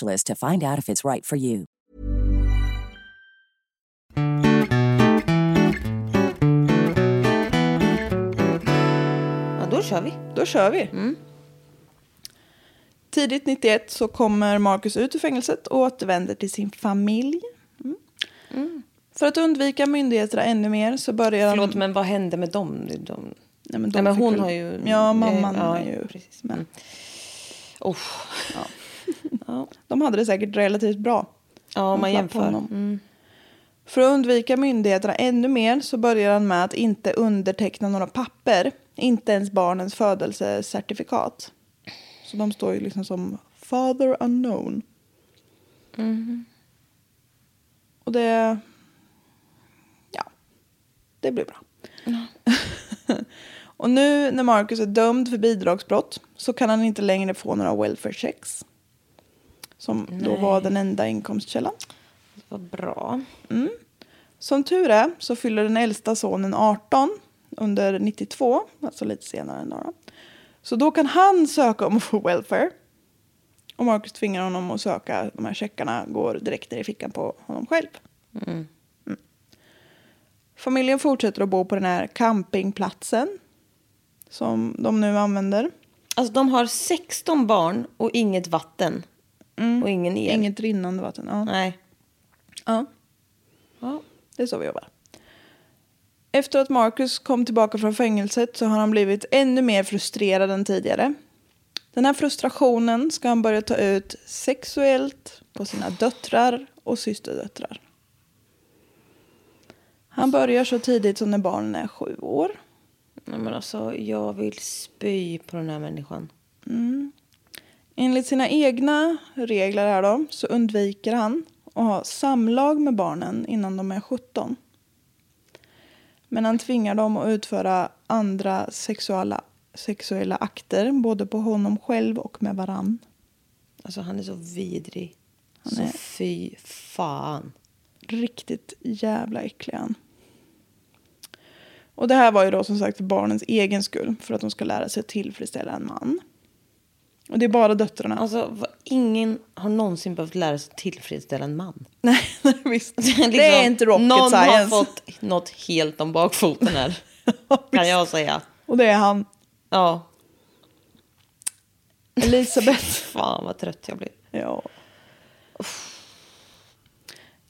to find out if it's right for you. Ja, då kör vi. Då kör vi. Tidigt 91 så kommer Marcus ut ur fängelset och återvänder till sin familj. Mm. För att undvika myndigheterna ännu mer så börjar Förlåt, men vad hände med dem? De... Nej, men, de Nej, men hon väl- har ju... Ja, mamman Ja, är ju... precis. Men Oh. Ja. De hade det säkert relativt bra. Ja, om man jämför. Mm. För att undvika myndigheterna ännu mer så börjar han med att inte underteckna några papper. Inte ens barnens födelsecertifikat. Så de står ju liksom som father unknown. Och det... Ja, det blir bra. Och nu när Marcus är dömd för bidragsbrott så kan han inte längre få några welfare checks. Som då var den enda inkomstkällan. Vad bra. Som tur är så fyller den äldsta sonen 18 under 92, alltså lite senare än då. Så då kan han söka om att få welfare. Och Marcus tvingar honom att söka. De här checkarna går direkt ner i fickan på honom själv. Mm. Familjen fortsätter att bo på den här campingplatsen. Som de nu använder. Alltså, de har 16 barn och inget vatten. Och ingen el. Inget rinnande vatten. Ja. Nej. Ja. Ja. Det är så vi jobbar. Efter att Marcus kom tillbaka från fängelset så har han blivit ännu mer frustrerad än tidigare. Den här frustrationen ska han börja ta ut sexuellt på sina döttrar och systerdöttrar. Han börjar så tidigt som när barnen är sju år. Nej, men alltså, jag vill spy på den här människan. Enligt sina egna regler här då, så undviker han att ha samlag med barnen innan de är 17. Men han tvingar dem att utföra andra sexuella, sexuella akter både på honom själv och med varann. Alltså, han är så vidrig. Han så är- fy fan. Riktigt jävla äcklig han. Och det här var ju då som sagt för barnens egen skull. För att de ska lära sig att tillfredsställa en man. Och det är bara döttrarna. Alltså, vad- ingen har någonsin behövt lära sig tillfredsställa en man. Nej, visst. Liksom, det är inte rocket någon science. har fått något helt om bakfoten här. kan jag säga. Och det är han. Ja. Elisabeth. Fan vad trött jag blir. Ja.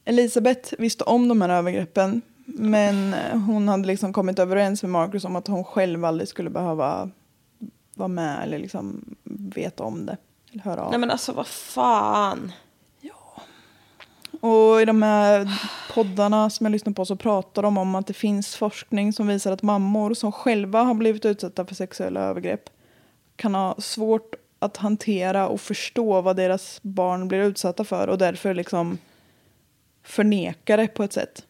Elisabeth visste om de här övergreppen. Men hon hade liksom kommit överens med Marcus om att hon själv aldrig skulle behöva vara med eller liksom veta om det. Eller höra av. Nej men alltså vad fan. Och i de här poddarna som jag lyssnar på så pratar de om att det finns forskning som visar att mammor som själva har blivit utsatta för sexuella övergrepp kan ha svårt att hantera och förstå vad deras barn blir utsatta för och därför liksom förneka det på ett sätt.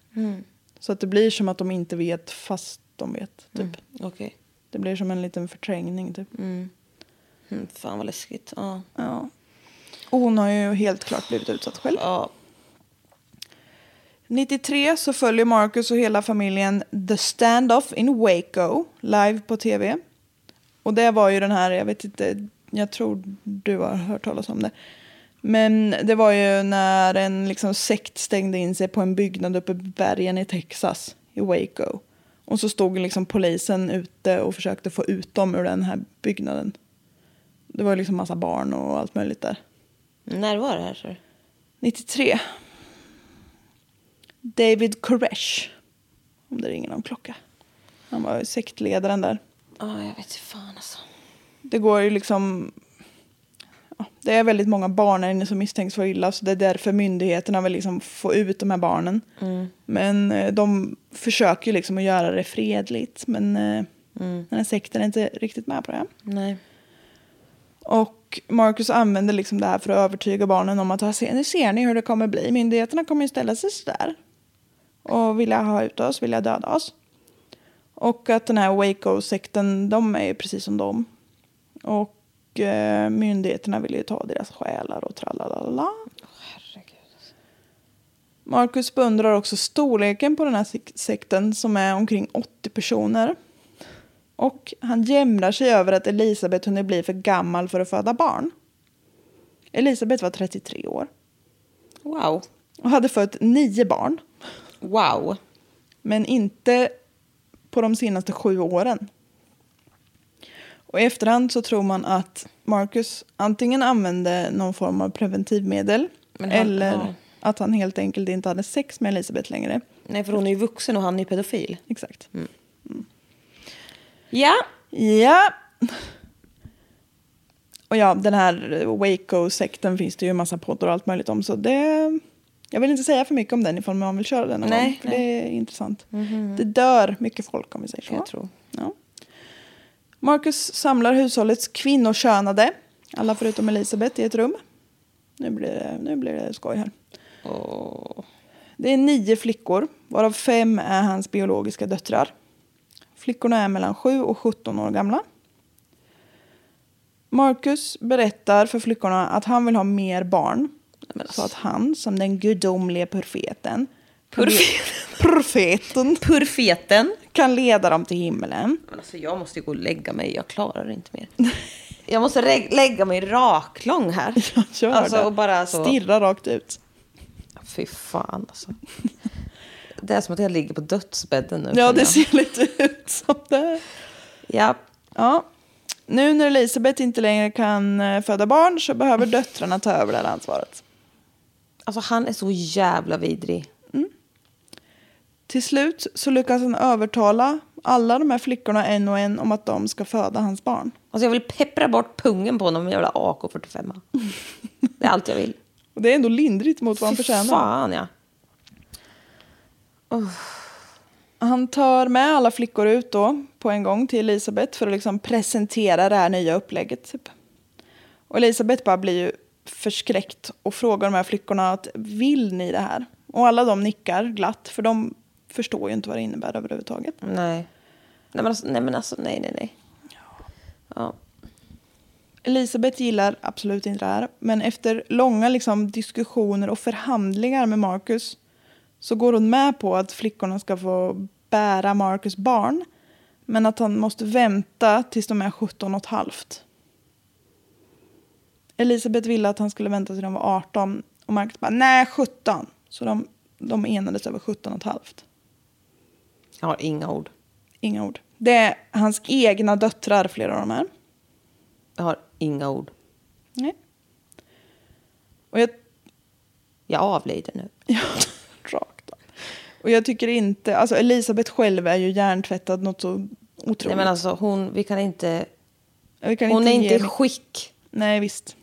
Så att det blir som att de inte vet fast de vet. Typ. Okej. Det blir som en liten förträngning. Typ. Mm, fan vad läskigt. Ja. Ja. Och hon har ju helt klart blivit utsatt själv. ja. 93 så följer Marcus och hela familjen The Standoff in Waco live på tv. Och det var ju den här, jag vet inte, jag tror du har hört talas om det. Men det var ju när en liksom sekt stängde in sig på en byggnad uppe i bergen i Texas, i Waco. Och så stod liksom polisen ute och försökte få ut dem ur den här byggnaden. Det var liksom massa barn och allt möjligt där. När var det här? Så? 93. David Koresh. Om det ringer någon klocka. Han var sektledaren där. Ja, jag vet inte fan alltså. Det går ju liksom... Det är väldigt många barn här inne som misstänks för illa. Så det är därför myndigheterna vill liksom få ut de här barnen. Men eh, de försöker ju liksom att göra det fredligt. Men eh, den här sekten är inte riktigt med på det. Nej. Och Marcus använder liksom det här för att övertyga barnen om att "Ja, se- nu ser ni hur det kommer bli. Myndigheterna kommer ju ställa sig sådär. Och vilja ha ut oss, vilja döda oss. Och att den här Waco-sekten, de är ju precis som dem. Och eh, myndigheterna vill ju ta deras själar och tralalala. Marcus beundrar också storleken på den här sek- sekten som är omkring 80 personer. Och han jämrar sig över att Elisabeth hunnit bli för gammal för att föda barn. Elisabeth var 33 år Wow. och hade fött nio barn. Wow. Men inte på de senaste sju åren. Och i efterhand så tror man att Marcus antingen använde någon form av preventivmedel han- eller ja. att han helt enkelt inte hade sex med Elisabeth längre. Nej, för hon är ju vuxen och han är pedofil. Exakt. Ja. Ja. Och ja, den här Waco-sekten finns det ju en massa poddar och allt möjligt om. Så det... Jag vill inte säga för mycket om den ifall man vill köra den någon Nej, gång. För nej. det är intressant. Det dör mycket folk om vi säger så. Jag tror. Ja. Marcus samlar hushållets kvinnokönade. Alla förutom Elisabeth i ett rum. Nu blir det, nu blir det skoj här. Det är nio flickor, varav fem är hans biologiska döttrar. Flickorna är mellan 7 och 17 år gamla. Marcus berättar för flickorna att han vill ha mer barn. Så att han, som den gudomlige profeten, profeten Purfeten. kan leda dem till himmelen. Men alltså jag måste ju gå och lägga mig. Jag klarar inte mer. Jag måste lägga mig raklång här. Gör alltså, det. och bara så. Stirra rakt ut. Fy fan alltså. Det är som att jag ligger på dödsbädden nu. Ja, det jag. ser lite ut som det. Ja. Ja. Nu när Elisabeth inte längre kan eh, föda barn så behöver döttrarna ta över det här ansvaret. Alltså han är så jävla vidrig. Till slut så lyckas han övertala alla de här flickorna en och en om att de ska föda hans barn. Alltså jag vill peppra bort pungen på honom med jävla AK45. Det är allt jag vill. Och det är ändå lindrigt mot vad han förtjänar. fan ja. Han tar med alla flickor ut då på en gång till Elisabeth för att liksom presentera det här nya upplägget. Typ. Och Elisabeth bara blir ju förskräckt och frågar de här flickorna att vill ni det här? Och alla de nickar glatt för de förstår ju inte vad det innebär överhuvudtaget. Nej. Nej men alltså, nej, men alltså, nej, nej, nej. Ja. Elisabeth gillar absolut inte det här. Men efter långa liksom, diskussioner och förhandlingar med Marcus så går hon med på att flickorna ska få bära Marcus barn. Men att han måste vänta tills de är 17 och ett halvt. Elisabeth ville att han skulle vänta tills de var 18. Och Marcus bara, nej 17. Så de, de enades över 17 och ett halvt. Jag har inga ord. Inga ord. Det är hans egna döttrar, flera av de här. Jag har inga ord. Nej. Och jag Jag avlider nu. Ja, rakt av. Och jag tycker inte, alltså Elisabeth själv är ju hjärntvättad något så otroligt. Nej men alltså hon, vi kan inte... Vi kan Hon är inte i skick Nej, visst.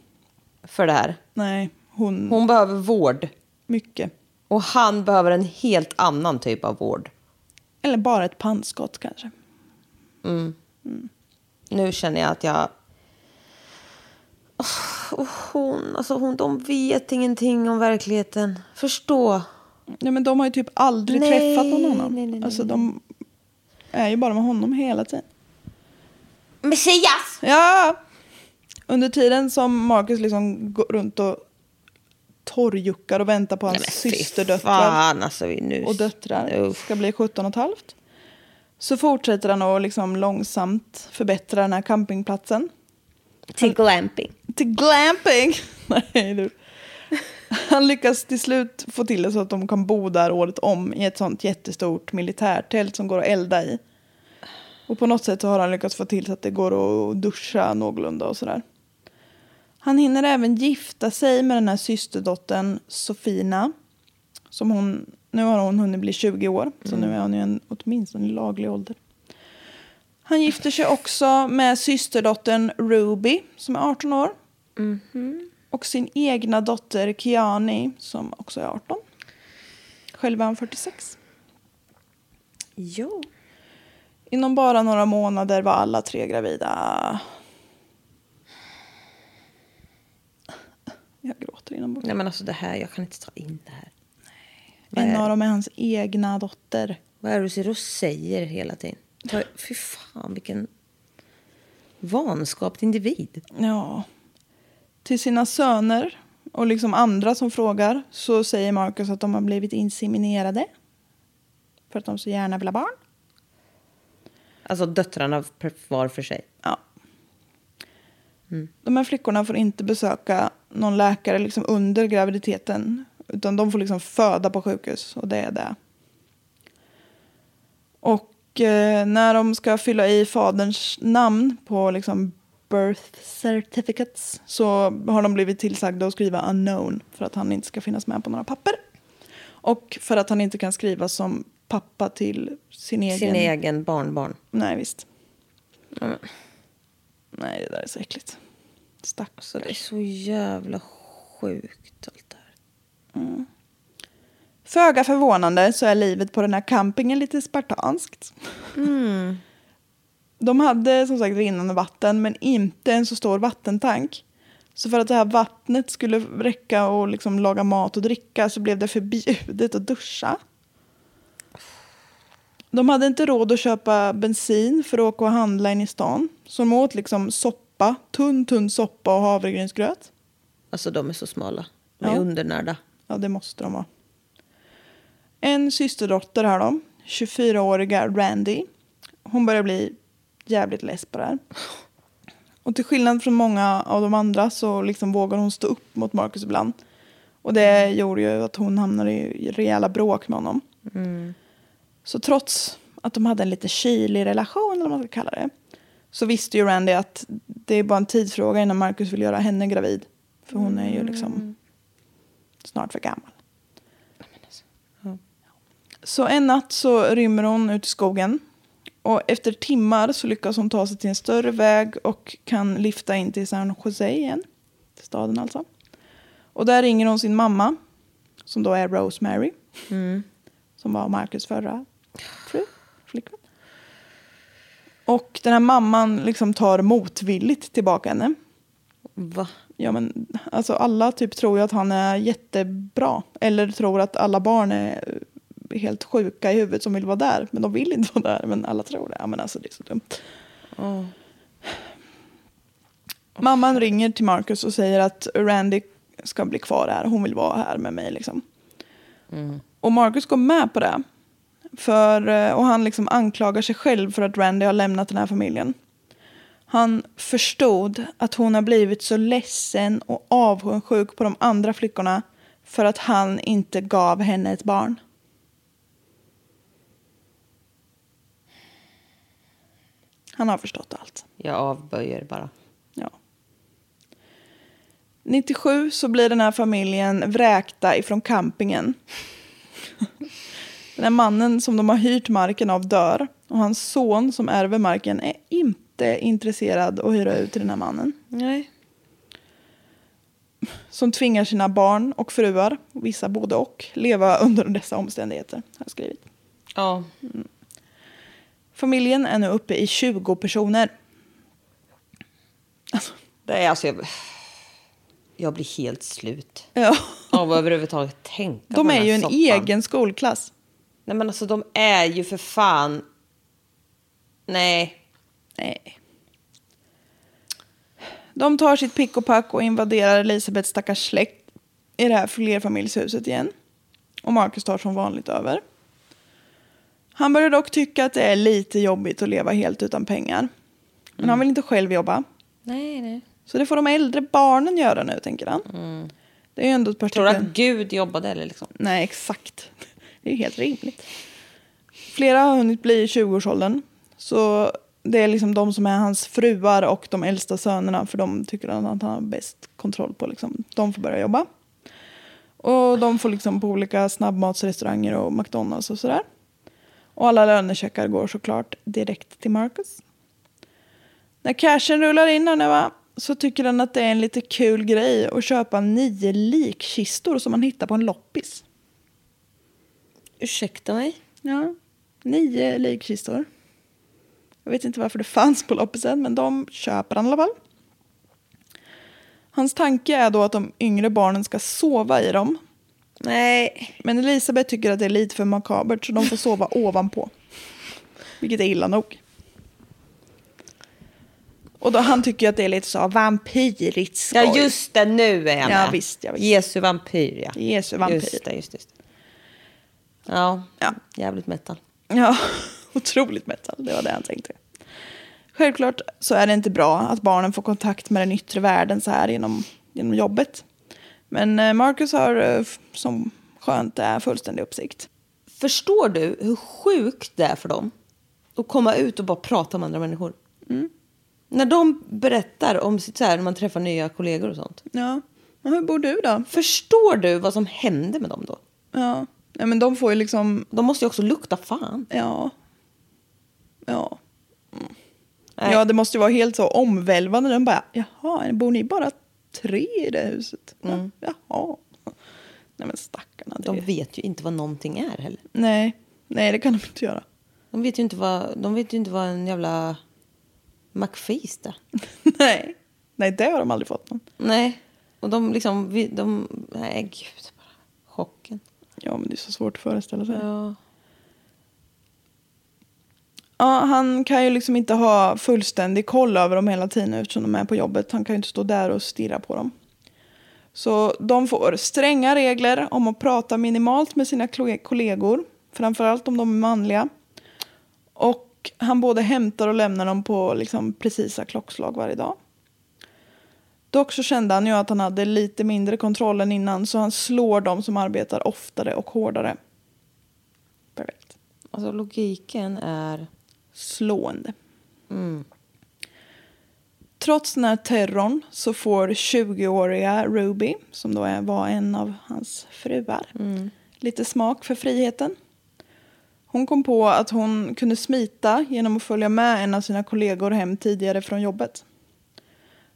för det här. Nej, hon... Hon behöver vård. Mycket. Och han behöver en helt annan typ av vård. Eller bara ett pannskott kanske. Nu känner jag att jag... Oh, hon, alltså hon, de vet ingenting om verkligheten. Förstå. Nej, men de har ju typ aldrig Nej, träffat någon annan. nej, nej, nej, alltså de är ju bara med honom hela tiden. Messias! Ja! Under tiden som Marcus liksom går runt och torrjuckar och väntar på hans systerdöttrar alltså. Nu... och döttrar. Uff. Ska bli 17 och ett halvt. Så fortsätter han att liksom långsamt förbättra den här campingplatsen. Till glamping. Till glamping! Nej, du. Han lyckas till slut få till det så att de kan bo där året om i ett sånt jättestort militärtält som går att elda i. Och på något sätt har han lyckats få till så att det går att duscha någorlunda och sådär. Han hinner även gifta sig med den här systerdottern Sofina. Som hon, nu har hon hunnit bli 20 år, så nu är hon ju en, åtminstone laglig ålder. Han gifter sig också med systerdottern Ruby som är 18 år. Och sin egna dotter Kiani som också är 18. Själv är han 46. Jo. Inom bara några månader var alla tre gravida. Jag gråter inombords. Nej men alltså det här, jag kan inte ta in det här. Vad En av dem är hans egna dotter. Vad är det du ser och säger hela tiden? Ta, fy fan vilken vanskapt individ. Ja. Till sina söner och liksom andra som frågar så säger Marcus att de har blivit inseminerade. För att de så gärna vill ha barn. Alltså döttrarna var för sig. Ja. De här flickorna får inte besöka någon läkare liksom under graviditeten. Utan de får liksom föda på sjukhus och det är det. Och eh, när de ska fylla i faderns namn på liksom birth certificates så har de blivit tillsagda att skriva unknown för att han inte ska finnas med på några papper. Och för att han inte kan skriva som pappa till sin egen... Sin egen barnbarn. Nej, visst. Mm. Nej, det där är så äckligt. Stackars. Så det är så jävla sjukt allt det här. Föga förvånande så är livet på den här campingen lite spartanskt. De hade som sagt rinnande vatten men inte en så stor vattentank. Så för att det här vattnet skulle räcka och liksom laga mat och dricka så blev det förbjudet att duscha. De hade inte råd att köpa bensin för att åka och handla in i stan. Så de åt liksom soppa, tunn tunn soppa och havregrynsgröt. Alltså de är så smala. De är Ja. undernärda. Ja, det måste de vara. En systerdotter har de, 24-åriga Randy. Hon börjar bli jävligt less på det här. Och till skillnad från många av de andra så liksom vågar hon stå upp mot Marcus ibland. Och det gjorde ju att hon hamnade i rejäla bråk med honom. Så trots att de hade en lite kylig relation, eller vad man ska kalla det, så visste ju Randy att det är bara en tidsfråga innan Marcus vill göra henne gravid. För hon är ju liksom snart för gammal. Så en natt så rymmer hon ut i skogen. Och efter timmar så lyckas hon ta sig till en större väg och kan lifta in till San Jose igen. Till staden alltså. Och där ringer hon sin mamma, som då är Rosemary. Som var Marcus förra fru. Och den här mamman liksom tar motvilligt tillbaka henne. Va? Ja, men alltså alla typ tror ju att han är jättebra. Eller tror att alla barn är helt sjuka i huvudet som vill vara där. Men de vill inte vara där. Men alla tror det. Ja, men alltså det är så dumt. Mamman ringer till Marcus och säger att Randy ska bli kvar här. Hon vill vara här med mig liksom. Och Marcus går med på det. För, eh, och han liksom anklagar sig själv för att Randy har lämnat den här familjen. Han förstod att hon har blivit så ledsen och avundsjuk på de andra flickorna för att han inte gav henne ett barn. Han har förstått allt. Jag avböjer bara. Ja. 97 så blir den här familjen vräkta ifrån campingen. Den här mannen som de har hyrt marken av dör. Och hans son som ärver marken är inte intresserad att hyra ut till den här mannen. Nej. Som tvingar sina barn och fruar, vissa både och, leva under dessa omständigheter. Har jag skrivit. Ja. Familjen är nu uppe i 20 personer. Alltså, Det är alltså... Jag, jag blir helt slut. ja. Av att överhuvudtaget tänka De på är den ju här en soppan. egen skolklass. Nej men alltså de är ju för fan... Nej. Nej. De tar sitt pick och pack och invaderar Elisabeths stackars släkt. i det här flerfamiljshuset igen. Och Marcus tar som vanligt över. Han börjar dock tycka att det är lite jobbigt att leva helt utan pengar. Men han vill inte själv jobba. Nej, nej. Så det får de äldre barnen göra nu, tänker han. Det är ju ändå ett par Tror du att Gud jobbade eller liksom? Nej, exakt. Det är ju helt rimligt. Flera har hunnit bli i 20-årsåldern. Så det är liksom de som är hans fruar och de äldsta sönerna. För de tycker att han har bäst kontroll på. Liksom. De får börja jobba. Och de får liksom på olika snabbmatsrestauranger och McDonalds och sådär. Och alla lönecheckar går såklart direkt till Marcus. När cashen rullar in här nu va, så tycker han att det är en lite kul grej att köpa nio likkistor som man hittar på en loppis. Ursäkta mig? Ja, nio likkistor. Jag vet inte varför det fanns på loppisen, men de köper han i alla fall. Hans tanke är då att de yngre barnen ska sova i dem. Nej. Men Elisabeth tycker att det är lite för makabert så de får sova ovanpå. Vilket är illa nog. Och då han tycker att det är lite så vampyrigt skoj. Ja, just det. Nu är jag Ja, med. visst, ja, visst. Jesu vampyr, ja. Jesu vampyr. Just det, just det. just det. Ja, Ja. jävligt metal. Ja, otroligt metal. Det var det han tänkte. Självklart så är det inte bra att barnen får kontakt med den yttre världen så här genom, genom jobbet. Men eh, Marcus har, eh, som skönt är, fullständig uppsikt. Förstår du hur sjukt det är för dem att komma ut och bara prata med andra människor? Mm. När de berättar om sitt så här, när man träffar nya kollegor och sånt. Ja, men hur bor du då? Förstår du vad som hände med dem då? Ja, Nej, men de får ju liksom, De måste ju också lukta fan. ja, ja. Nej. Ja, det måste ju vara helt så omvälvande. De bara, jaha, bor ni bara tre i det huset? Ja, jaha. Nej men stackarna. Det... De vet ju inte vad någonting är heller. Nej, nej det kan de inte göra. De vet ju inte vad, de vet ju inte vad en jävla McFeast är. nej. nej, det har de aldrig fått någon. Nej. Och de liksom, vi- de, nej gud. Bara. Chocken. Ja, men det är så svårt att föreställa sig. Ja. Ja. han kan ju liksom inte ha fullständig koll över dem hela tiden eftersom de är på jobbet. Han kan ju inte stå där och stirra på dem. Så de får stränga regler om att prata minimalt med sina kollegor. Framförallt om de är manliga. Och han både hämtar och lämnar dem på liksom precisa klockslag varje dag. Dock så kände han ju att han hade lite mindre kontroll än innan så han slår dem som arbetar oftare och hårdare. Perfekt. Alltså logiken är... Slående. Trots den här terrorn så får 20-åriga Ruby, som då var en av hans fruar, lite smak för friheten. Hon kom på att hon kunde smita genom att följa med en av sina kollegor hem tidigare från jobbet.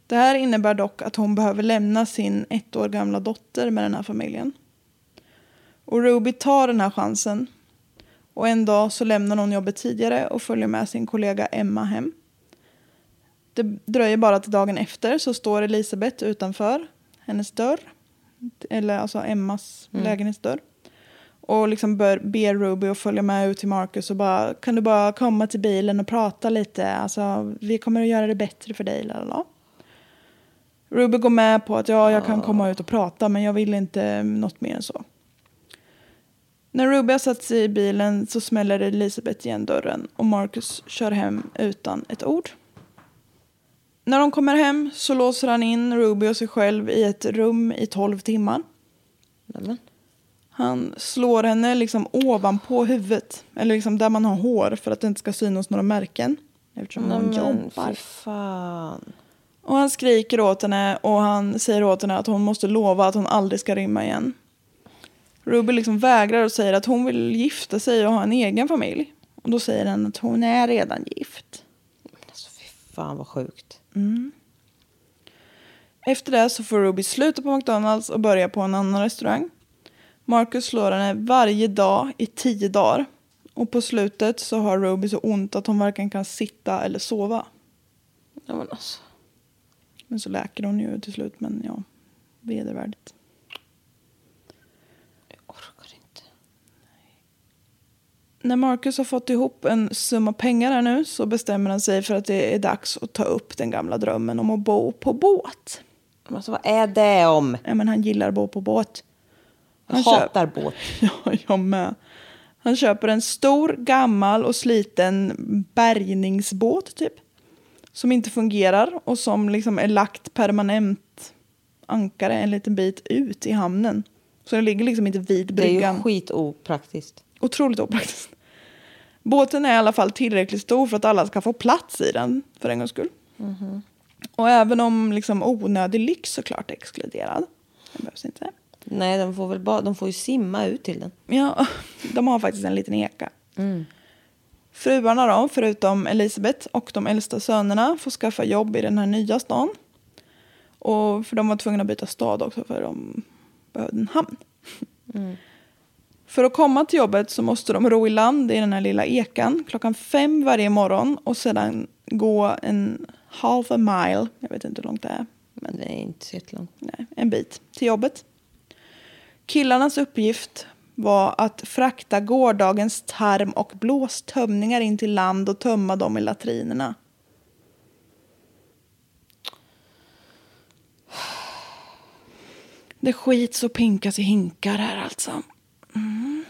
Det här innebär dock att hon behöver lämna sin ett år gamla dotter med den här familjen. Och Ruby tar den här chansen. Och en dag så lämnar hon jobbet tidigare och följer med sin kollega Emma hem. Det dröjer bara till dagen efter så står Elisabeth utanför hennes dörr. Eller alltså Emmas lägenhetsdörr. Och liksom ber Ruby att följa med ut till Marcus och bara kan du bara komma till bilen och prata lite. Alltså vi kommer att göra det bättre för dig. Lalala. Ruby går med på att ja, jag kan komma ut och prata men jag vill inte något mer än så. När Ruby har satt sig i bilen så smäller Elisabeth igen dörren och Marcus kör hem utan ett ord. När de kommer hem så låser han in Ruby och sig själv i ett rum i 12 timmar. Nämen. Han slår henne liksom ovanpå huvudet, eller liksom där man har hår för att det inte ska synas några märken. Eftersom hon Nämen, jobbar. fy fan. Och han skriker åt henne och han säger åt henne att hon måste lova att hon aldrig ska rymma igen. Ruby liksom vägrar och säger att hon vill gifta sig och ha en egen familj. Och då säger han att hon är redan gift. Alltså, fy fan vad sjukt. Efter det så får Ruby sluta på McDonalds och börja på en annan restaurang. Marcus slår henne varje dag i tio dagar. Och på slutet så har Ruby så ont att hon varken kan sitta eller sova. Ja, men alltså. Men så läker hon ju till slut, men ja, vedervärdigt. Jag orkar inte. När Marcus har fått ihop en summa pengar här nu så bestämmer han sig för att det är dags att ta upp den gamla drömmen om att bo på båt. Alltså, vad är det om? Ja, men han gillar att bo på båt. Jag Han hatar båt. Ja, jag med. Han köper en stor, gammal och sliten bärgningsbåt typ. Som inte fungerar och som liksom är lagt permanent ankare en liten bit ut i hamnen. Så den ligger liksom inte vid Det är bryggan. ju skitopraktiskt. Otroligt opraktiskt. Båten är i alla fall tillräckligt stor för att alla ska få plats i den för en gångs skull. Och även om liksom onödig lyx såklart är exkluderad. Den behövs inte. Nej, de får väl bara, de får ju simma ut till den. Ja, de har faktiskt en liten eka. Fruarna då, förutom Elisabeth och de äldsta sönerna, får skaffa jobb i den här nya stan. Och för de var tvungna att byta stad också för de behövde en hamn. För att komma till jobbet så måste de ro i land i den här lilla ekan klockan fem varje morgon och sedan gå en half a mile, jag vet inte hur långt det är, Men det är inte så jättelångt. nej, en bit till jobbet. Killarnas uppgift var att frakta gårdagens tarm och blåstömningar in till land och tömma dem i latrinerna. Det skits och pinkas i hinkar här alltså. Mm.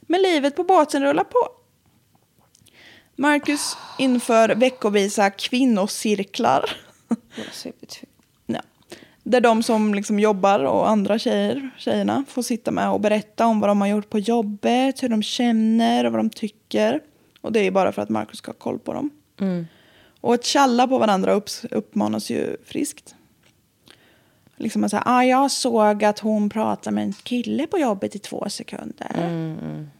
Men livet på båten rullar på. Marcus inför veckovisa kvinnocirklar. Alltså, jag vet- Ja. Där de som liksom jobbar och andra tjejer, tjejerna får sitta med och berätta om vad de har gjort på jobbet, hur de känner och vad de tycker. Och det är bara för att Marcus ska ha koll på dem. Och att tjalla på varandra upps, uppmanas ju friskt. Liksom att säga, ah, jag såg att hon pratade med en kille på jobbet i två sekunder. Mm.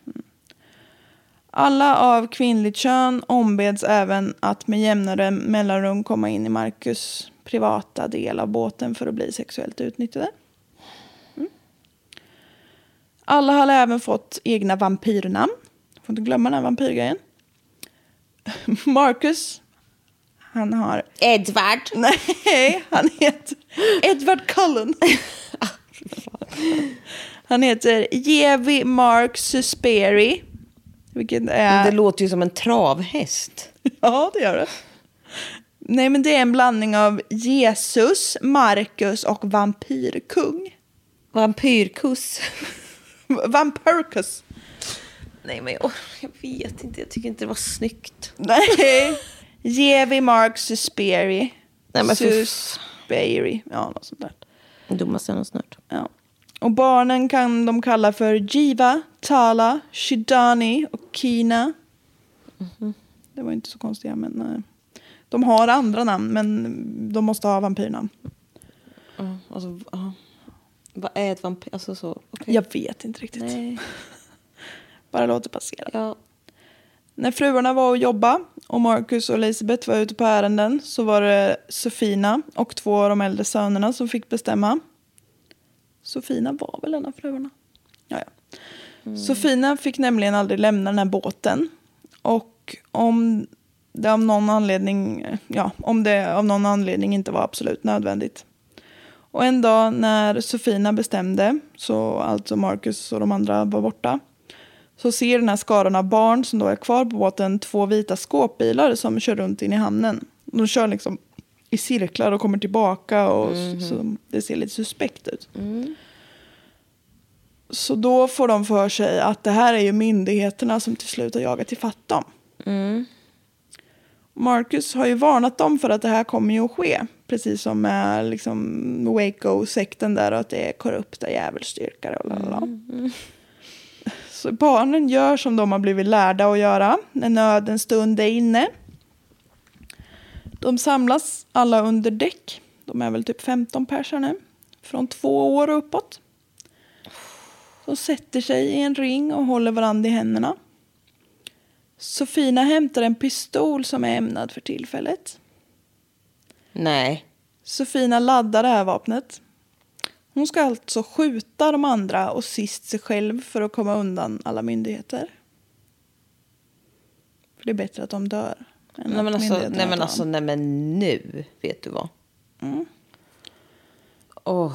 Alla av kvinnligt kön ombeds även att med jämnare mellanrum komma in i Marcus privata del av båten för att bli sexuellt utnyttjade. Mm. Alla har även fått egna vampyrnamn. Får inte glömma den här vampyrgrejen. Marcus, han har... Edvard! Nej, han heter Edward Cullen. Han heter Jevi Mark Susperi. Vilket är... Det låter ju som en travhäst. Ja, det gör det. Nej, men det är en blandning av Jesus, Marcus och vampyrkung. Vampyrkuss. Vampyrkus. Nej, men jag, jag vet inte. Jag tycker inte det var snyggt. Nej. Jevi Mark Susperi. Nej, men Susperi. Ja, något sånt där. Dummaste jag någonsin hört. Ja. Och barnen kan de kalla för Jiva, Tala, Shidani och Kina. Det var inte så konstiga, men eh, de har andra namn, men de måste ha vampyrnamn. Ja, alltså, ja. Vad är ett vampyr? Alltså så, okej. Jag vet inte riktigt. Nej. Bara låt det passera. Ja. När fruarna var och jobba och Marcus och Elisabeth var ute på ärenden så var det Sofina och två av de äldre sönerna som fick bestämma. Sofina var väl en av fruarna? Ja, ja. Sofina fick nämligen aldrig lämna den här båten. Och om det av någon anledning, ja, om det av någon anledning inte var absolut nödvändigt. Och en dag när Sofina bestämde, så alltså Marcus och de andra var borta, så ser den här skaran av barn som då är kvar på båten två vita skåpbilar som kör runt in i hamnen. De kör liksom i cirklar och kommer tillbaka och s- så det ser lite suspekt ut. Så då får de för sig att det här är ju myndigheterna som till slut har jagat ifatt dem. Marcus har ju varnat dem för att det här kommer ju att ske. Precis som med liksom Waco-sekten där och att det är korrupta djävulsdyrkare och lalala. Så barnen gör som de har blivit lärda att göra när nödens stund är inne. De samlas alla under däck. De är väl typ 15 personer nu. Från två år och uppåt. De sätter sig i en ring och håller varandra i händerna. Sofina hämtar en pistol som är ämnad för tillfället. Nej. Sofina laddar det här vapnet. Hon ska alltså skjuta de andra och sist sig själv för att komma undan alla myndigheter. För det är bättre att de dör. Nej men, alltså, nej men alltså, nej men nu, vet du vad? Åh,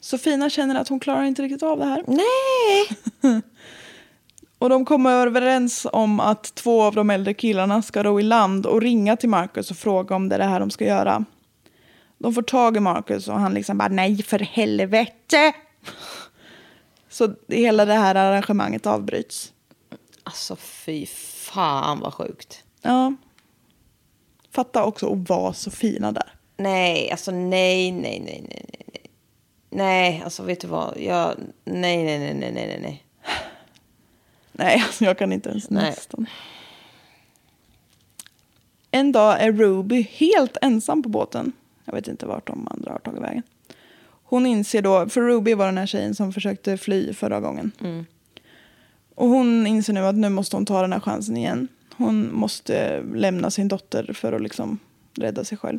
Sofina känner att hon klarar inte riktigt av det här. nej! Och de kommer överens om att två av de äldre killarna ska ro i land och ringa till Marcus och fråga om det är det här de ska göra. De får tag i Marcus och han liksom bara nej för helvete. Så hela det här arrangemanget avbryts. Alltså fy fan vad sjukt. Ja. Fatta också att vara så fina där. Nej, alltså nej, nej, nej, nej, nej. nej. Alltså vet du vad? Jag, nej, nej, nej, nej, nej, nej, nej. Alltså jag kan inte ens Nej. nästan. En dag är Ruby helt ensam på båten. Jag vet inte vart de andra har tagit vägen. Hon inser då, för Ruby var den här tjejen som försökte fly förra gången. Och hon inser nu att nu måste hon ta den här chansen igen. Hon måste lämna sin dotter för att liksom rädda sig själv.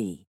sea.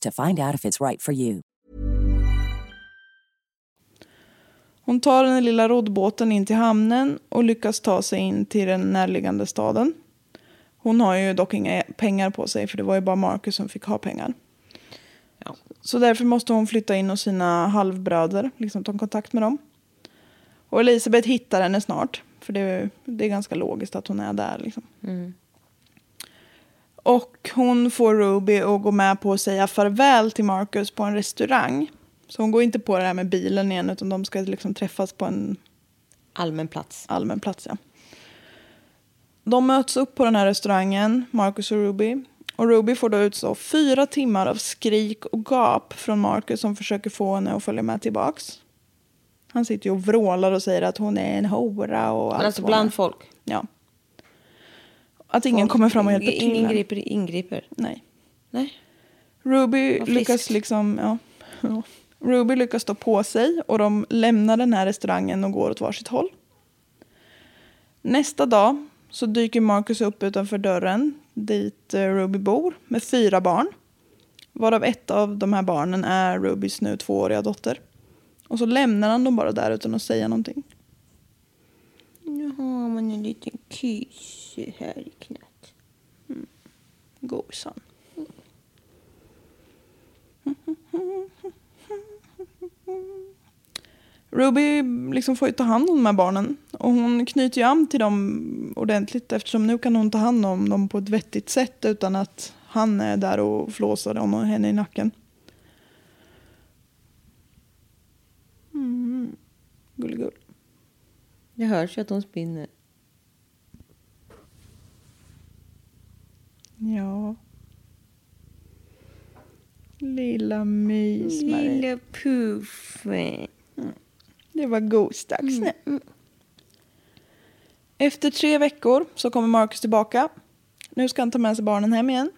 to find out if it's right for you. Hon tar den lilla roddbåten in till hamnen och lyckas ta sig in till den närliggande staden. Hon har ju dock inga pengar på sig för det var ju bara Marcus som fick ha pengar. Ja. Så därför måste hon flytta in hos sina halvbröder, liksom ta kontakt med dem. Och Elisabeth hittar henne snart, för det, det är ganska logiskt att hon är där. Liksom. Och hon får Ruby att gå med på att säga farväl till Marcus på en restaurang. Så hon går inte på det här med bilen igen, utan de ska liksom träffas på en Allmän plats. allmän plats. Ja. De möts upp på den här restaurangen, Marcus och Ruby. Och Ruby får då utstå fyra timmar av skrik och gap från Marcus som försöker få henne att följa med tillbaks. Han sitter ju och vrålar och säger att hon är en hora och allt Men alltså bland folk. Ja. Att ingen kommer fram och hjälper till. Ingen henne. ingriper. Nej. Nej. Ruby lyckas liksom, ja. ja. Ruby lyckas stå på sig och de lämnar den här restaurangen och går åt varsitt håll. Nästa dag så dyker Marcus upp utanför dörren dit eh, Ruby bor med fyra barn. Varav ett av de här barnen är Rubys nu tvååriga dotter. Och så lämnar han dem bara där utan att säga någonting. Nu har man en liten kyss här i knät. Gosan. Ruby liksom får ju ta hand om de här barnen. Och hon knyter ju an till dem ordentligt eftersom nu kan hon ta hand om dem på ett vettigt sätt utan att han är där och flåsar och henne i nacken. Mm. Gulligull. Det hörs ju att hon spinner. Ja. Lilla mys Marie. Lilla puffen. Det var gosdags nu. Efter tre veckor så kommer Marcus tillbaka. Nu ska han ta med sig barnen hem igen.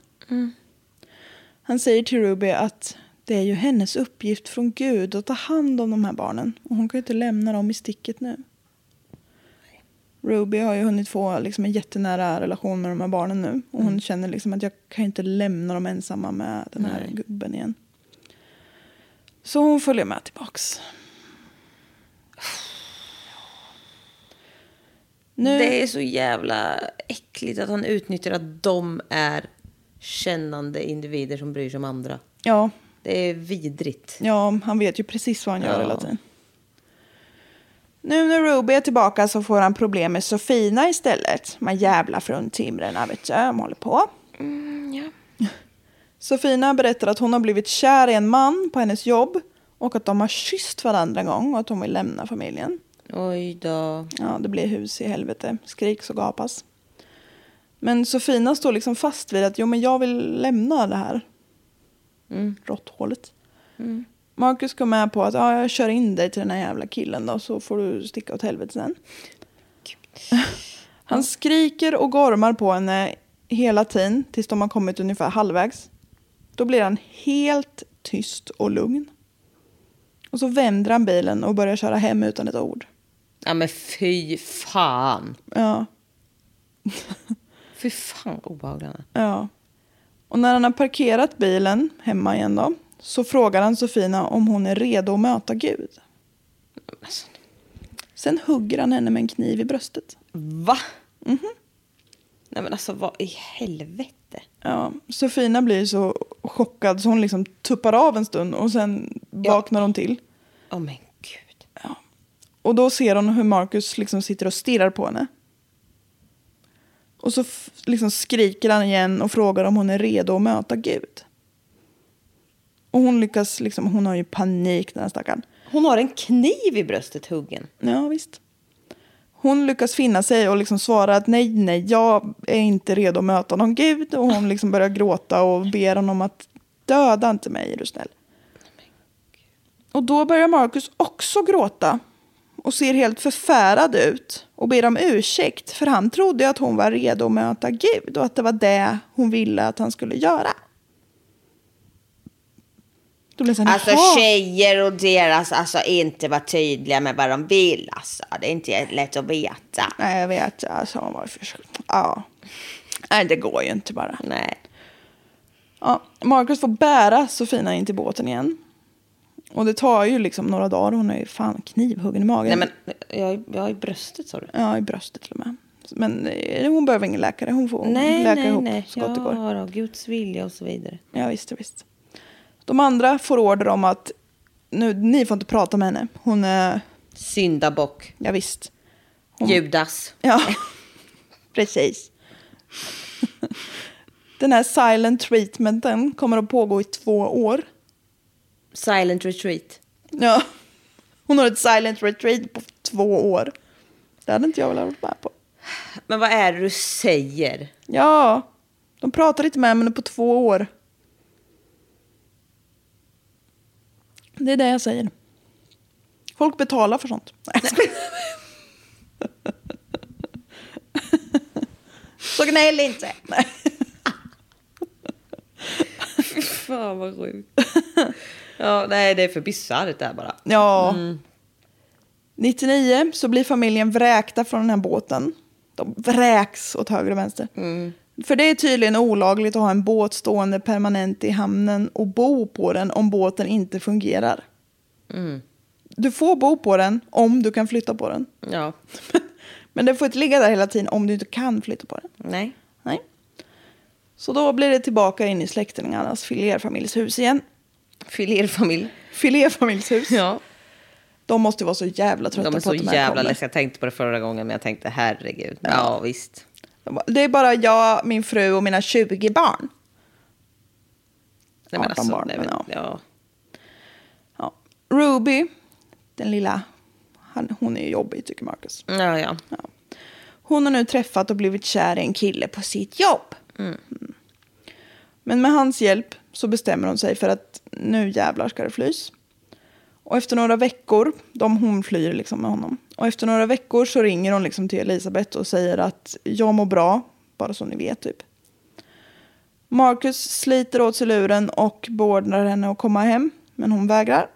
Han säger till Ruby att det är ju hennes uppgift från Gud att ta hand om de här barnen. Och hon kan ju inte lämna dem i sticket nu. Ruby har ju hunnit få liksom en jättenära relation med de här barnen nu. Och hon känner liksom att jag kan inte lämna dem ensamma med den här gubben igen. Så hon följer med tillbaks. Nu, Det är så jävla äckligt att han utnyttjar att de är kännande individer som bryr sig om andra. ja, Det är vidrigt. ja, han vet ju precis vad han gör Ja. hela tiden. Nu när Ruby är tillbaka så får han problem med Sofina istället. Här jävla fruntimren, vet du, de håller på. Sofina berättar att hon har blivit kär i en man på hennes jobb och att de har kysst varandra en gång och att hon vill lämna familjen. Oj då. Ja, det blir hus i helvete. Skriks och gapas. Men Sofina står liksom fast vid att jo, men jag vill lämna det här råtthålet. Marcus går med på att ja, jag kör in dig till den här jävla killen då så får du sticka åt helvete sen. Han skriker och gormar på henne hela tiden tills de har kommit ungefär halvvägs. Då blir han helt tyst och lugn. Och så vänder han bilen och börjar köra hem utan ett ord. Ja men fy fan. Ja, Fy fan vad obehaglig han är. ja. Och när han har parkerat bilen hemma igen då så frågar han Sofina om hon är redo att möta Gud. Sen hugger han henne med en kniv i bröstet. va? Nej men alltså vad i helvete? Ja, Sofina blir så chockad så hon liksom tuppar av en stund och sen vaknar hon till. Åh men gud. Och då ser hon hur Marcus liksom sitter och stirrar på henne. Och så liksom skriker han igen och frågar om hon är redo att möta Gud. Och hon lyckas liksom, hon har ju panik den här stackaren. Hon har en kniv i bröstet huggen. Ja, visst. Hon lyckas finna sig och liksom svara att nej, nej, jag är inte redo att möta någon gud. Och hon liksom börjar gråta och ber honom att döda inte mig, är du snäll. Och då börjar Marcus också gråta och ser helt förfärad ut och ber om ursäkt för han trodde att hon var redo att möta Gud och att det var det hon ville att han skulle göra. Då blir det så här, Alltså tjejer och deras, alltså inte vara tydliga med vad de vill alltså. Det är inte lätt att veta. Nej, jag vet. Alltså, hon var för... Ja. Nej, det går ju inte bara. Nej. Ja, Marcus får bära Sofina in till båten igen. Och det tar ju liksom några dagar. Hon är ju fan knivhuggen i magen. Nej men jag, jag har i bröstet sa du. Ja, i bröstet till och med. Men eh, hon behöver ingen läkare. Hon får Nej, läka nej, ihop nej. så gott det går. Ja, då, Guds vilja och så vidare. Ja, visst, visst. De andra får order om att nu, ni får inte prata med henne. Hon är, Syndabock. ja visst. Hon, Judas. Ja, precis. Den här silent treatmenten kommer att pågå i två år. Silent retreat. Ja. Hon har ett silent retreat på två år. Det hade inte jag velat vara med på. Men vad är det du säger? Ja, de pratar inte med henne på två år. Det är det jag säger. Folk betalar för sånt. Nej. Så gnäll inte. Nej. Fan vad sjukt. ja, nej det är för bisarrt det här bara. Ja. 99 så blir familjen vräkta från den här båten. De vräks åt höger och vänster. För det är tydligen olagligt att ha en båt stående permanent i hamnen och bo på den om båten inte fungerar. Du får bo på den om du kan flytta på den. Ja. Men den får inte ligga där hela tiden om du inte kan flytta på den. Nej. Nej. Så då blir det tillbaka in i släktingarnas filerfamiljshus igen. Filerfamilj. Filerfamiljshus. Ja. De måste vara så jävla trötta De är på så att de här jävla kommer. ledsna. Jag tänkte på det förra gången men jag tänkte herregud. Ja, visst. Bara, Det är bara jag, min fru och mina 20 barn. Nej, men 18 barn, nej, men ja. ja. Ja. Ruby, den lilla, han, hon är ju jobbig tycker Marcus. Ja, ja. Hon har nu träffat och blivit kär i en kille på sitt jobb. Mm. Men med hans hjälp så bestämmer hon sig för att nu jävlar ska det flys. Och efter några veckor, de hon flyr liksom med honom. Och efter några veckor så ringer hon liksom till Elisabeth och säger att jag mår bra, bara så ni vet typ. Marcus sliter åt sig luren och beordrar henne att komma hem, men hon vägrar.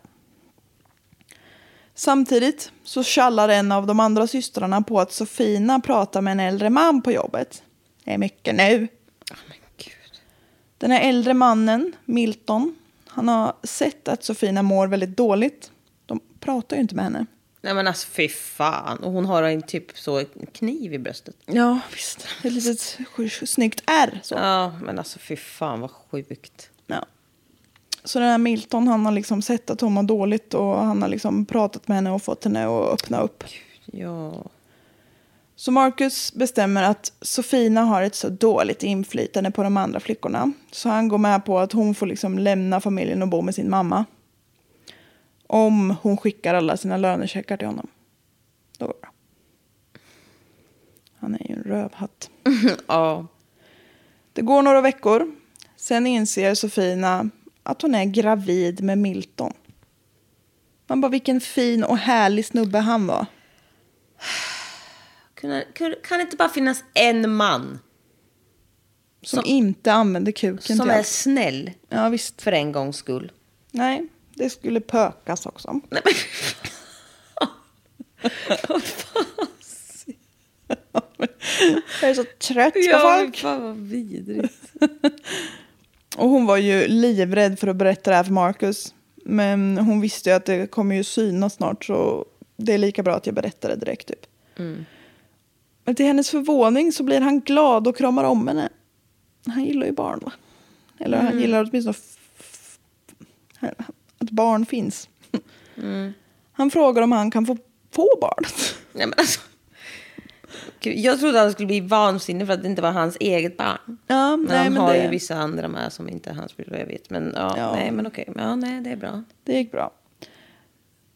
Samtidigt så kallar en av de andra systrarna på att Sofina pratar med en äldre man på jobbet. Det är mycket nu. Den här äldre mannen, Milton, han har sett att Sofina mår väldigt dåligt. De pratar ju inte med henne. Nej men alltså fy fan. Och hon har en typ så kniv i bröstet. Ja, visst. Ett litet snyggt R. Så. Ja men alltså fy fan vad sjukt. Ja. Så den här Milton, han har liksom sett att hon mår dåligt och han har liksom pratat med henne och fått henne att öppna upp. Ja. Så Marcus bestämmer att Sofina har ett så dåligt inflytande på de andra flickorna. Så han går med på att hon får liksom lämna familjen och bo med sin mamma. Om hon skickar alla sina lönecheckar till honom. Då går det bra. Han är ju en rövhatt. ja. Det går några veckor. Sen inser Sofina att hon är gravid med Milton. Man bara, vilken fin och härlig snubbe han var. Kan, det inte bara finnas en man Som, Som- inte använder kuken som till är allt. snäll Ja, visst. för en gångs skull? Nej, det skulle pökas också. Nej, men. Vad fan. Jag är så trött på Ja, folk. fan vad vidrigt. Och hon var ju livrädd för att berätta det här för Marcus. Men hon visste ju att det kommer ju synas snart så det är lika bra att jag berättar det direkt typ. Men till hennes förvåning så blir han glad och kramar om henne. Han gillar ju barn va? Eller han gillar åtminstone f- att barn finns. Han frågar om han kan få, få barnet. Nej, men alltså. Gud, jag trodde han skulle bli vansinnig för att det inte var hans eget barn. Ja, Men nej, han men har det- ju vissa andra med som inte är hans vad jag vet. Men ja, Ja. nej men okej. Ja, nej det är bra. Det gick bra.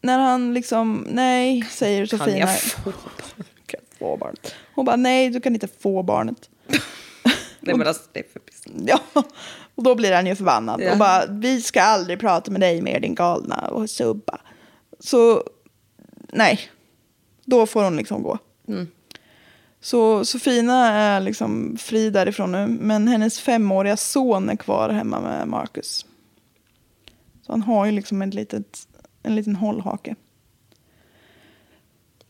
När han liksom, nej, säger Kan Sofina. jag få Kan jag få barnet? Hon bara, nej, du kan inte få barnet. Nej men alltså det är för. Ja, och då blir han ju förbannad Ja. och bara, vi ska aldrig prata med dig mer din galna och subba. Så, nej, då får hon liksom gå. Så Sofina är liksom fri därifrån nu, men hennes femåriga son är kvar hemma med Marcus. Så han har ju liksom ett litet, en liten hållhake.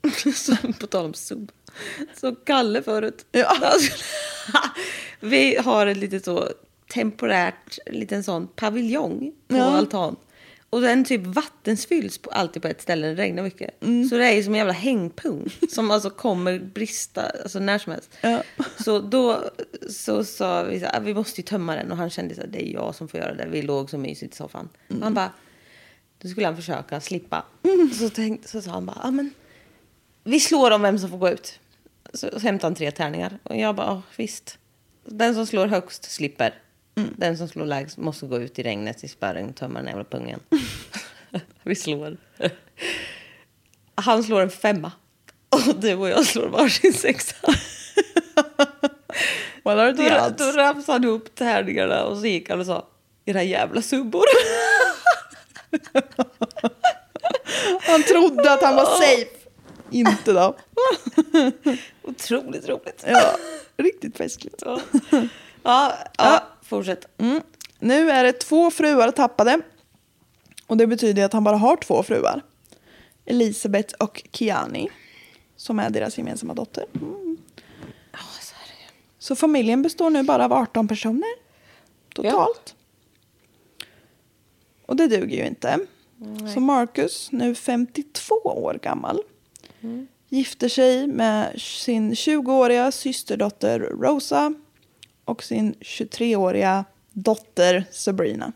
På tal om sub. Så Kalle förut. Ja. Skulle- Vi har ett litet så temporärt liten sån paviljong på Ja. altan. Och den typ vattensfylls på, alltid på ett ställe när det regnar mycket. Mm. Så det är ju som en jävla hängpung som alltså kommer brista alltså när som helst. Ja. Så då så sa vi så här, "Ah, vi måste ju tömma den och han kände att det är jag som får göra det. Vi låg så mysigt i soffan. Mm. Han bara, då skulle han försöka slippa. Så, tänkte, så sa han bara, ja men vi slår om vem som får gå ut. Så, så hämtade han tre tärningar. Och jag bara, visst. Den som slår högst slipper. Den som slår lägst måste gå ut i regnet i spärren och tömma den jävla pungen. vi slår. Han slår en femma. Och du och jag slår varsin sexa. What are Då, the då ramsade han upp tärningarna och så gick han och sa, era jävla subbor. Han trodde att han var safe. Inte då. Otroligt roligt. Ja, riktigt festligt. Ja, ja, ja fortsätt. Mm. Nu är det två fruar tappade. Och det betyder att han bara har två fruar. Elisabeth och Kiani. Som är deras gemensamma dotter. Mm. Ja, så familjen består nu bara av 18 personer. Totalt. Och det duger ju inte. Så Marcus, nu 52 år gammal, gifter sig med sin 20-åriga systerdotter Rosa och sin 23-åriga dotter Sabrina.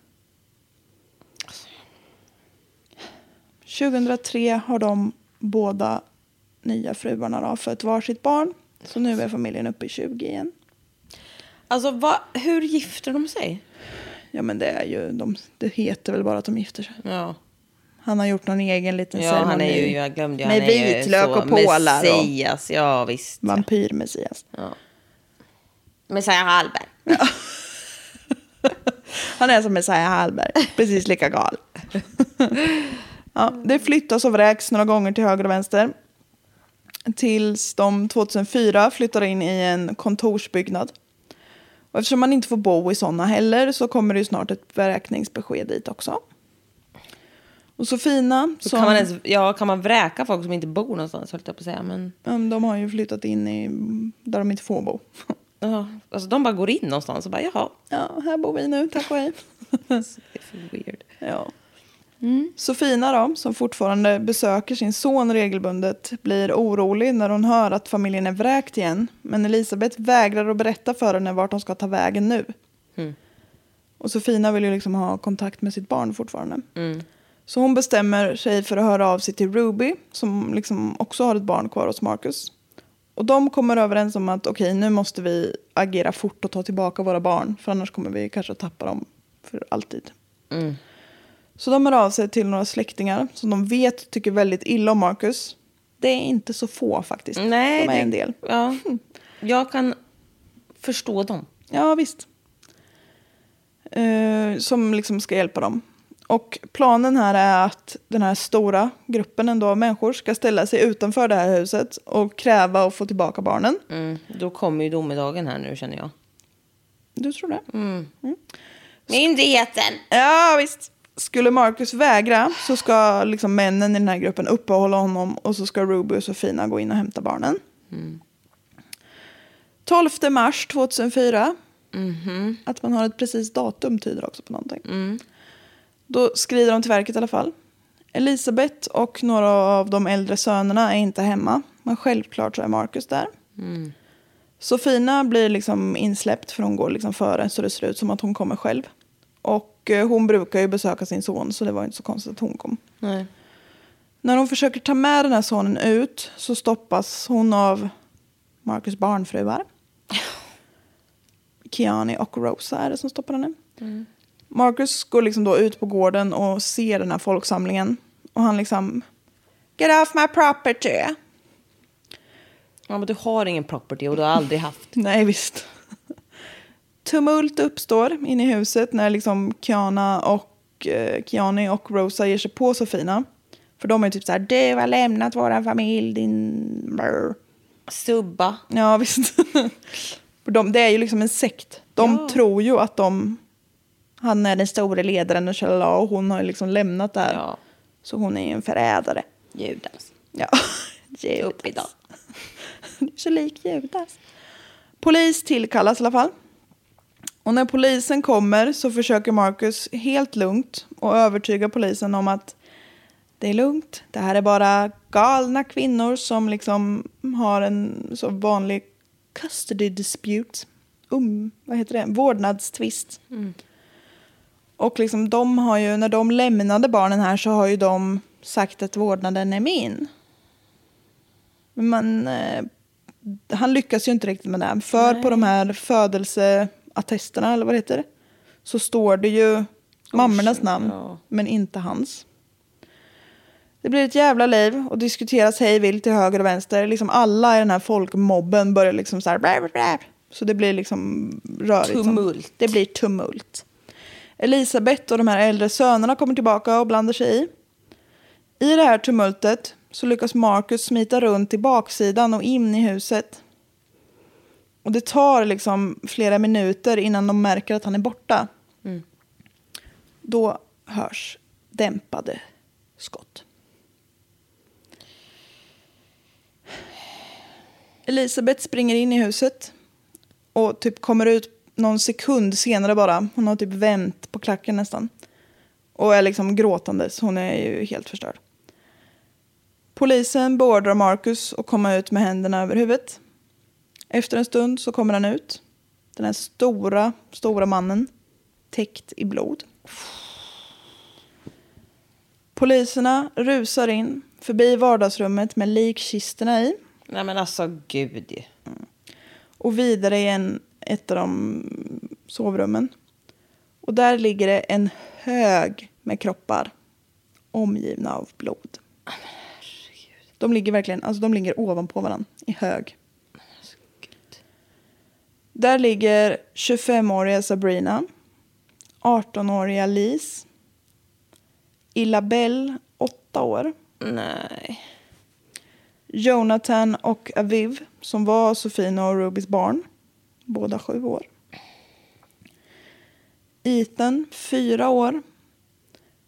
2003 har de båda nya fruarna då fött varsitt barn. Så nu är familjen uppe i 20 igen. Alltså, vad, hur gifter de sig? Ja men det är ju, de, det heter väl bara att de gifter sig. Ja, Han har gjort någon egen liten ja ceremoni. han är ju, jag glömde Med vitlök och pålar och- Messias, ja visst. Vampyr-Messias. Ja. Messiah Hallberg. Han är som Messiah Hallberg, precis lika gal. Ja, det flyttas och vräks några gånger till höger och vänster. Tills de 2004 flyttar in i en kontorsbyggnad. Och eftersom man inte får bo i sådana heller så kommer det ju snart ett vräkningsbesked dit också. Och Sofina, Så som, kan, man ens, ja, kan man vräka folk som inte bor någonstans, höll jag på att säga. Ja, men de har ju flyttat in i där de inte får bo. Ja, alltså, de bara går in någonstans och bara, jaha. Ja, här bor vi nu, tack och hej. Det är för weird. Ja. Sofina då, som fortfarande besöker sin son regelbundet, blir orolig när hon hör att familjen är vräkt igen. Men Elisabeth vägrar att berätta för henne vart de ska ta vägen nu. Och Sofina vill ju liksom ha kontakt med sitt barn fortfarande. Så hon bestämmer sig för att höra av sig till Ruby, som liksom också har ett barn kvar hos Marcus. Och de kommer överens om att okej, nu måste vi agera fort och ta tillbaka våra barn. För annars kommer vi kanske tappa dem för alltid. Så de hör av sig till några släktingar som de vet tycker väldigt illa om Marcus. Det är inte så få faktiskt. Nej, de är det- en del. Ja, jag kan förstå dem. Ja, visst. Eh, som liksom ska hjälpa dem. Och planen här är att den här stora gruppen ändå av människor ska ställa sig utanför det här huset och kräva att få tillbaka barnen. Mm. Då kommer ju domedagen här nu känner jag. Du tror det? Myndigheten! Ja, visst. Skulle Marcus vägra så ska liksom männen i den här gruppen uppehålla honom och så ska Ruby och Sofina gå in och hämta barnen. 12 mars 2004. Att man har ett precis datum tyder också på någonting. Då skrider de till verket i alla fall. Elisabeth och några av de äldre sönerna är inte hemma. Men självklart så är Marcus där. Sofina blir liksom insläppt för hon går liksom före så det ser ut som att hon kommer själv. Och eh, hon brukar ju besöka sin son så det var inte så konstigt att hon kom. Nej. När hon försöker ta med den här sonen ut så stoppas hon av Marcus barnfruar. Kiani och Rosa är det som stoppar henne. Marcus går liksom då ut på gården och ser den här folksamlingen. Och han liksom... Get off my property! Ja, men du har ingen property och du har aldrig haft. Nej, visst. Tumult uppstår inne i huset när liksom Kiana och eh, Kiani och Rosa ger sig på Sofina. För de är typ så här, du har lämnat våran familj, din... brr." Subba. Ja, visst. De, det är ju liksom en sekt. De tror ju att de... Han är den stora ledaren och tjalala, och hon har liksom lämnat där. Ja. Så hon är ju en förrädare. Judas. Ja, Upp idag. så lik Judas. Polis tillkallas i alla fall. Och när polisen kommer så försöker Marcus helt lugnt och övertyga polisen om att det är lugnt. Det här är bara galna kvinnor som liksom har en så vanlig custody dispute. Um, vad heter det? Vårdnadstvist. Och liksom de har ju, när de lämnade barnen här så har ju de sagt att vårdnaden är min. Men man, eh, han lyckas ju inte riktigt med det. För på de här födelseattesterna, eller vad det heter, så står det ju mammornas namn, ja. men inte hans. Det blir ett jävla liv och diskuteras hej vilt till höger och vänster. Liksom alla i den här folkmobben börjar liksom så här... Blah, blah, blah. Så det blir liksom rörigt. som- Tumult. Det blir tumult. Elisabeth och de här äldre sönerna kommer tillbaka och blandar sig i. I det här tumultet så lyckas Marcus smita runt till baksidan och in i huset. Och det tar liksom flera minuter innan de märker att han är borta. Då hörs dämpade skott. Elisabeth springer in i huset och typ kommer ut någon sekund senare bara. Hon har typ vänt på klacken nästan. Och är liksom gråtandes. Hon är ju helt förstörd. Polisen beordrar Marcus att komma ut med händerna över huvudet. Efter en stund så kommer han ut. Den här stora, stora mannen. Täckt i blod. Poliserna rusar in förbi vardagsrummet med likkistorna i. Nej men alltså gud. och vidare i en, ett av de sovrummen. Och där ligger det en hög med kroppar omgivna av blod. De ligger verkligen, alltså de ligger ovanpå varandra i hög. Där ligger 25-åriga Sabrina, 18-åriga Lise, Illabelle, åtta år. Nej. Jonathan och Aviv, som var Sofina och Rubys barn. Båda sju år. Ethan, fyra år.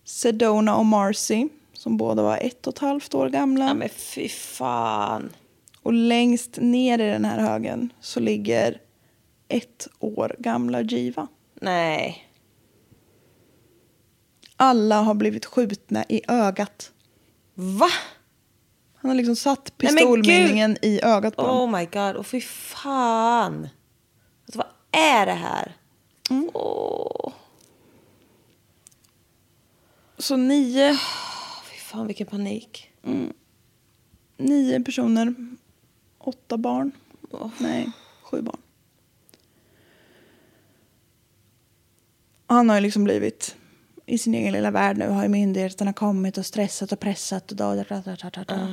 Sedona och Marcy, som båda var ett och ett halvt år gamla. Ja, men fy fan. Och längst ner i den här högen så ligger ett år gamla Jiva. Nej. Alla har blivit skjutna i ögat. Va? Han har liksom satt pistolmynningen i ögat på dem. Oh my god. Och fy fan. Är det här? Mm. Så nio, fy fan vilken panik. nio personer, åtta barn. Nej, sju barn. Han har ju liksom blivit i sin egen lilla värld nu. Har ju myndigheterna kommit och stressat och pressat. Och da, da, da, da, da, da.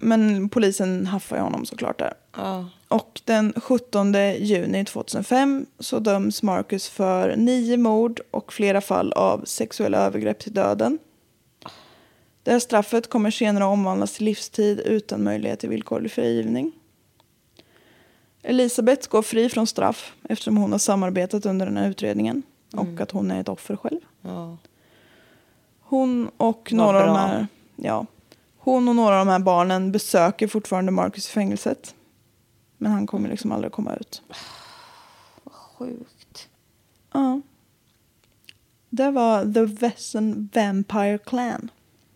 Men polisen haffar ju honom såklart där. Ja. Och den 17 juni 2005 så döms Marcus för nio mord och flera fall av sexuella övergrepp till döden. Det här straffet kommer senare omvandlas till livstid utan möjlighet till villkorlig frigivning. Elisabeth går fri från straff eftersom hon har samarbetat under den här utredningen och att hon är ett offer själv. Ja. Hon och Vad några av de här, ja, hon och några av de här barnen besöker fortfarande Marcus i fängelset. Men han kommer liksom aldrig komma ut. Sjukt. Ja. Det var The Vesson Vampire Clan.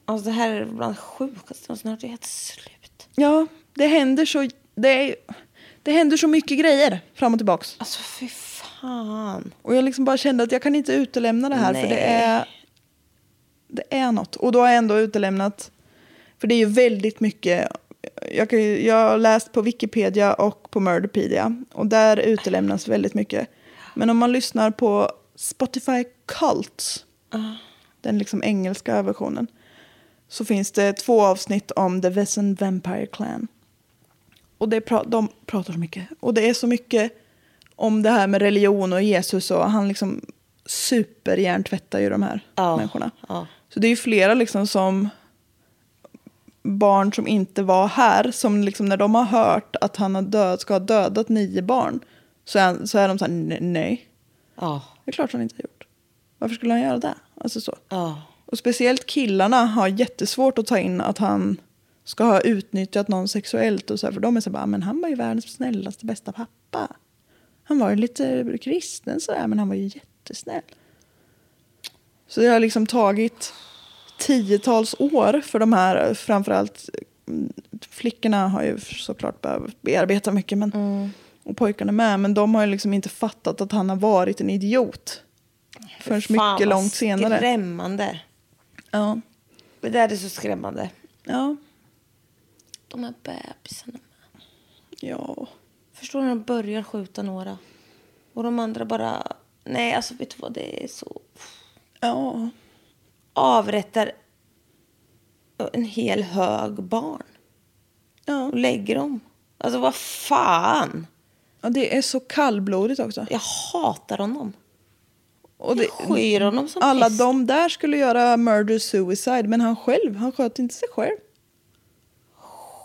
Alltså det här är bland det sjukaste snart är helt slut. Ja, det händer så, det, är, det händer så mycket grejer fram och tillbaks. Alltså fy fan. Och jag liksom bara kände att jag kan inte utelämna det här för det Nej. är, det är något. Och då har jag ändå utelämnat, för det är ju väldigt mycket, jag, kan, jag har läst på Wikipedia och på Murderpedia och där utelämnas väldigt mycket. Men om man lyssnar på Spotify Cults, den liksom engelska versionen, så finns det två avsnitt om The Vesson Vampire Clan. Och det pra- de pratar så mycket. Och det är så mycket om det här med religion och Jesus och han liksom superhjärntvättar ju de här Ja, människorna. ja. Så det är ju flera liksom som barn som inte var här som liksom när de har hört att han har död, ska ha dödat nio barn så är, så är de så här "Ne- nej, Ja. det är klart han inte har gjort. Varför skulle han göra det? Alltså så. Ja. Och speciellt killarna har jättesvårt att ta in att han ska ha utnyttjat någon sexuellt. Och så här, för de är så bara, men han var ju världens snällaste, bästa pappa. Han var ju lite kristen sådär, men han var ju jättesnäll. Så det har liksom tagit tiotals år för de här, framförallt mm, flickorna har ju såklart behövt bearbeta mycket, men, och pojkarna med. Men de har ju liksom inte fattat att han har varit en idiot. Förrän Fan, mycket långt senare. Skrämmande. Ja. Det där är så skrämmande. Ja. De här bebisarna. Ja. Förstår du när de börjar skjuta några? Och de andra bara... Nej, alltså vet du vad? Det är så... Ja. Avrättar en hel hög barn. Ja. Och lägger dem. Alltså vad fan? ja. Det är så kallblodigt också. Jag hatar honom. Och det, Jag skyr honom som alla pest. de där skulle göra murder suicide, men han själv, han sköt inte sig själv.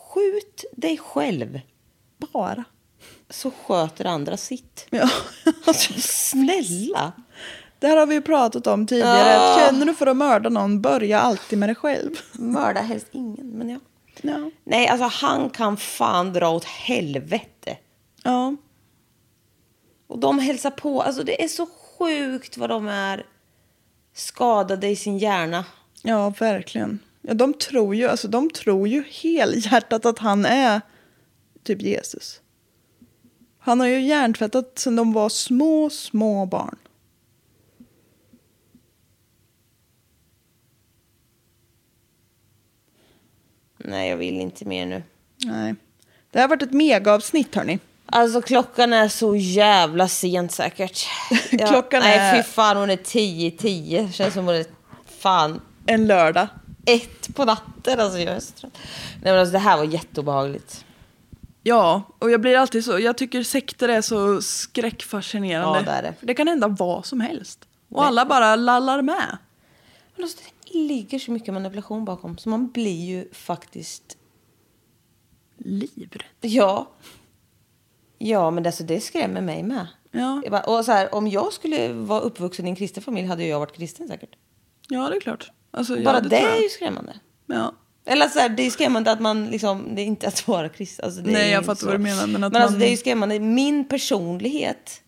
Skjut dig själv. Bara. Så sköter andra sitt. Ja. Alltså snälla. Det här har vi ju pratat om tidigare. Ja. Känner du för att mörda någon, börja alltid med dig själv. Mörda helst ingen, men ja. Ja. Nej, alltså han kan fan dra åt helvete. Ja. Och de hälsar på. Alltså det är så sjukt vad de är skadade i sin hjärna. Ja, verkligen. Ja, de tror ju, alltså de tror ju helhjärtat att han är typ Jesus. Han har ju hjärntvättat sedan de var små, små barn. Nej, jag vill inte mer nu. Nej. Det har varit ett megaavsnitt hörni. Alltså klockan är så jävla sent säkert. Klockan nej, är- fy fan hon är 10 10. Känns som hon är fan En lördag. ett på natten. Alltså jag är så trött. Nej men alltså det här var jätteobehagligt. Ja, och jag blir alltid så, jag tycker sekter är så skräckfascinerande. Ja, det är det. För det kan hända vad som helst. Och alla bara lallar med. Men alltså, det ligger så mycket manipulation bakom. Så man blir ju faktiskt... Livrädd. Ja. Ja, men alltså, det skrämmer mig med. Ja. Bara- Och så här, om jag skulle vara uppvuxen i en kristen familj hade jag varit kristen säkert. Ja, det är klart. Alltså, ja, Bara det, tror jag. är ju skrämmande. Ja. Eller så här, det är skrämmande att man liksom, det är inte att vara kristen. Alltså, det Nej, jag fattar så. vad du menar, men att alltså, man- det är ju skrämmande. Min personlighet.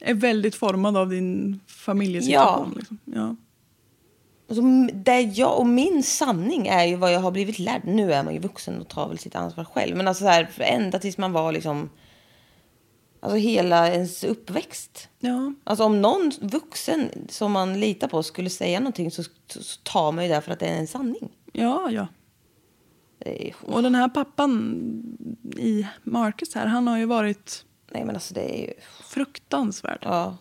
Är väldigt formad av din familjesituation. Liksom. Ja. Alltså, det jag och min sanning är ju vad jag har blivit lärd. Nu är man ju vuxen och tar väl sitt ansvar själv. Men alltså så här, ända tills man var liksom... Alltså hela ens uppväxt. Ja. Alltså om någon vuxen som man litar på skulle säga någonting så, så, tar man ju det för att det är en sanning. ja, ja. Är, Och den här pappan i Marcus här, han har ju varit nej men alltså det är ju... fruktansvärd. Ja.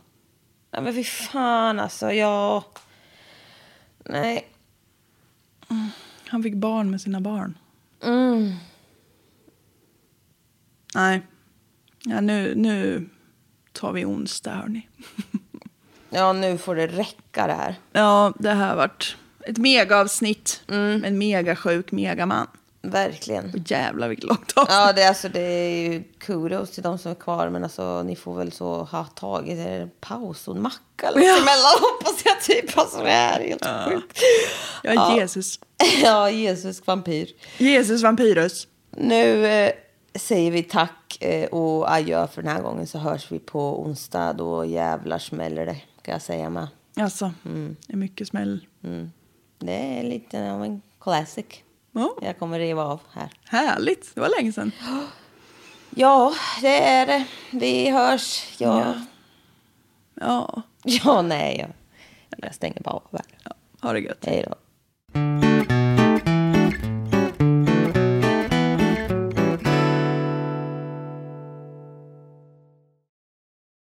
Nej men fy fan alltså. Jag... Nej. Han fick barn med sina barn. Mm. Nej. Ja, nu, nu tar vi onsdag, hörni. Ja nu får det räcka det här. Ja, det här har varit ett megaavsnitt med en megasjuk megaman. Verkligen. Och jävlar vilket långt avsnitt. Ja, det, är alltså, det är ju kudos till de som är kvar. Men alltså, ni får väl så ha tagit er en paus och en macka eller Ja. emellan. Hoppas jag typ. Alltså, det här är helt sjukt. Ja, Jesus. Ja, Jesus vampyr. Jesus vampyrus. Nu eh, säger vi tack eh, och adjö för den här gången. Så hörs vi på onsdag. Då jävlar smäller det, kan jag säga med. Alltså, det är mycket smäll. Det är lite av en classic. Ja, Jag kommer riva av här. härligt. Det var länge sedan. Ja, det är det. Vi hörs. Ja, Ja. ja. Ja, nej. Jag, jag stänger bara av här. ha det gött. Hej då.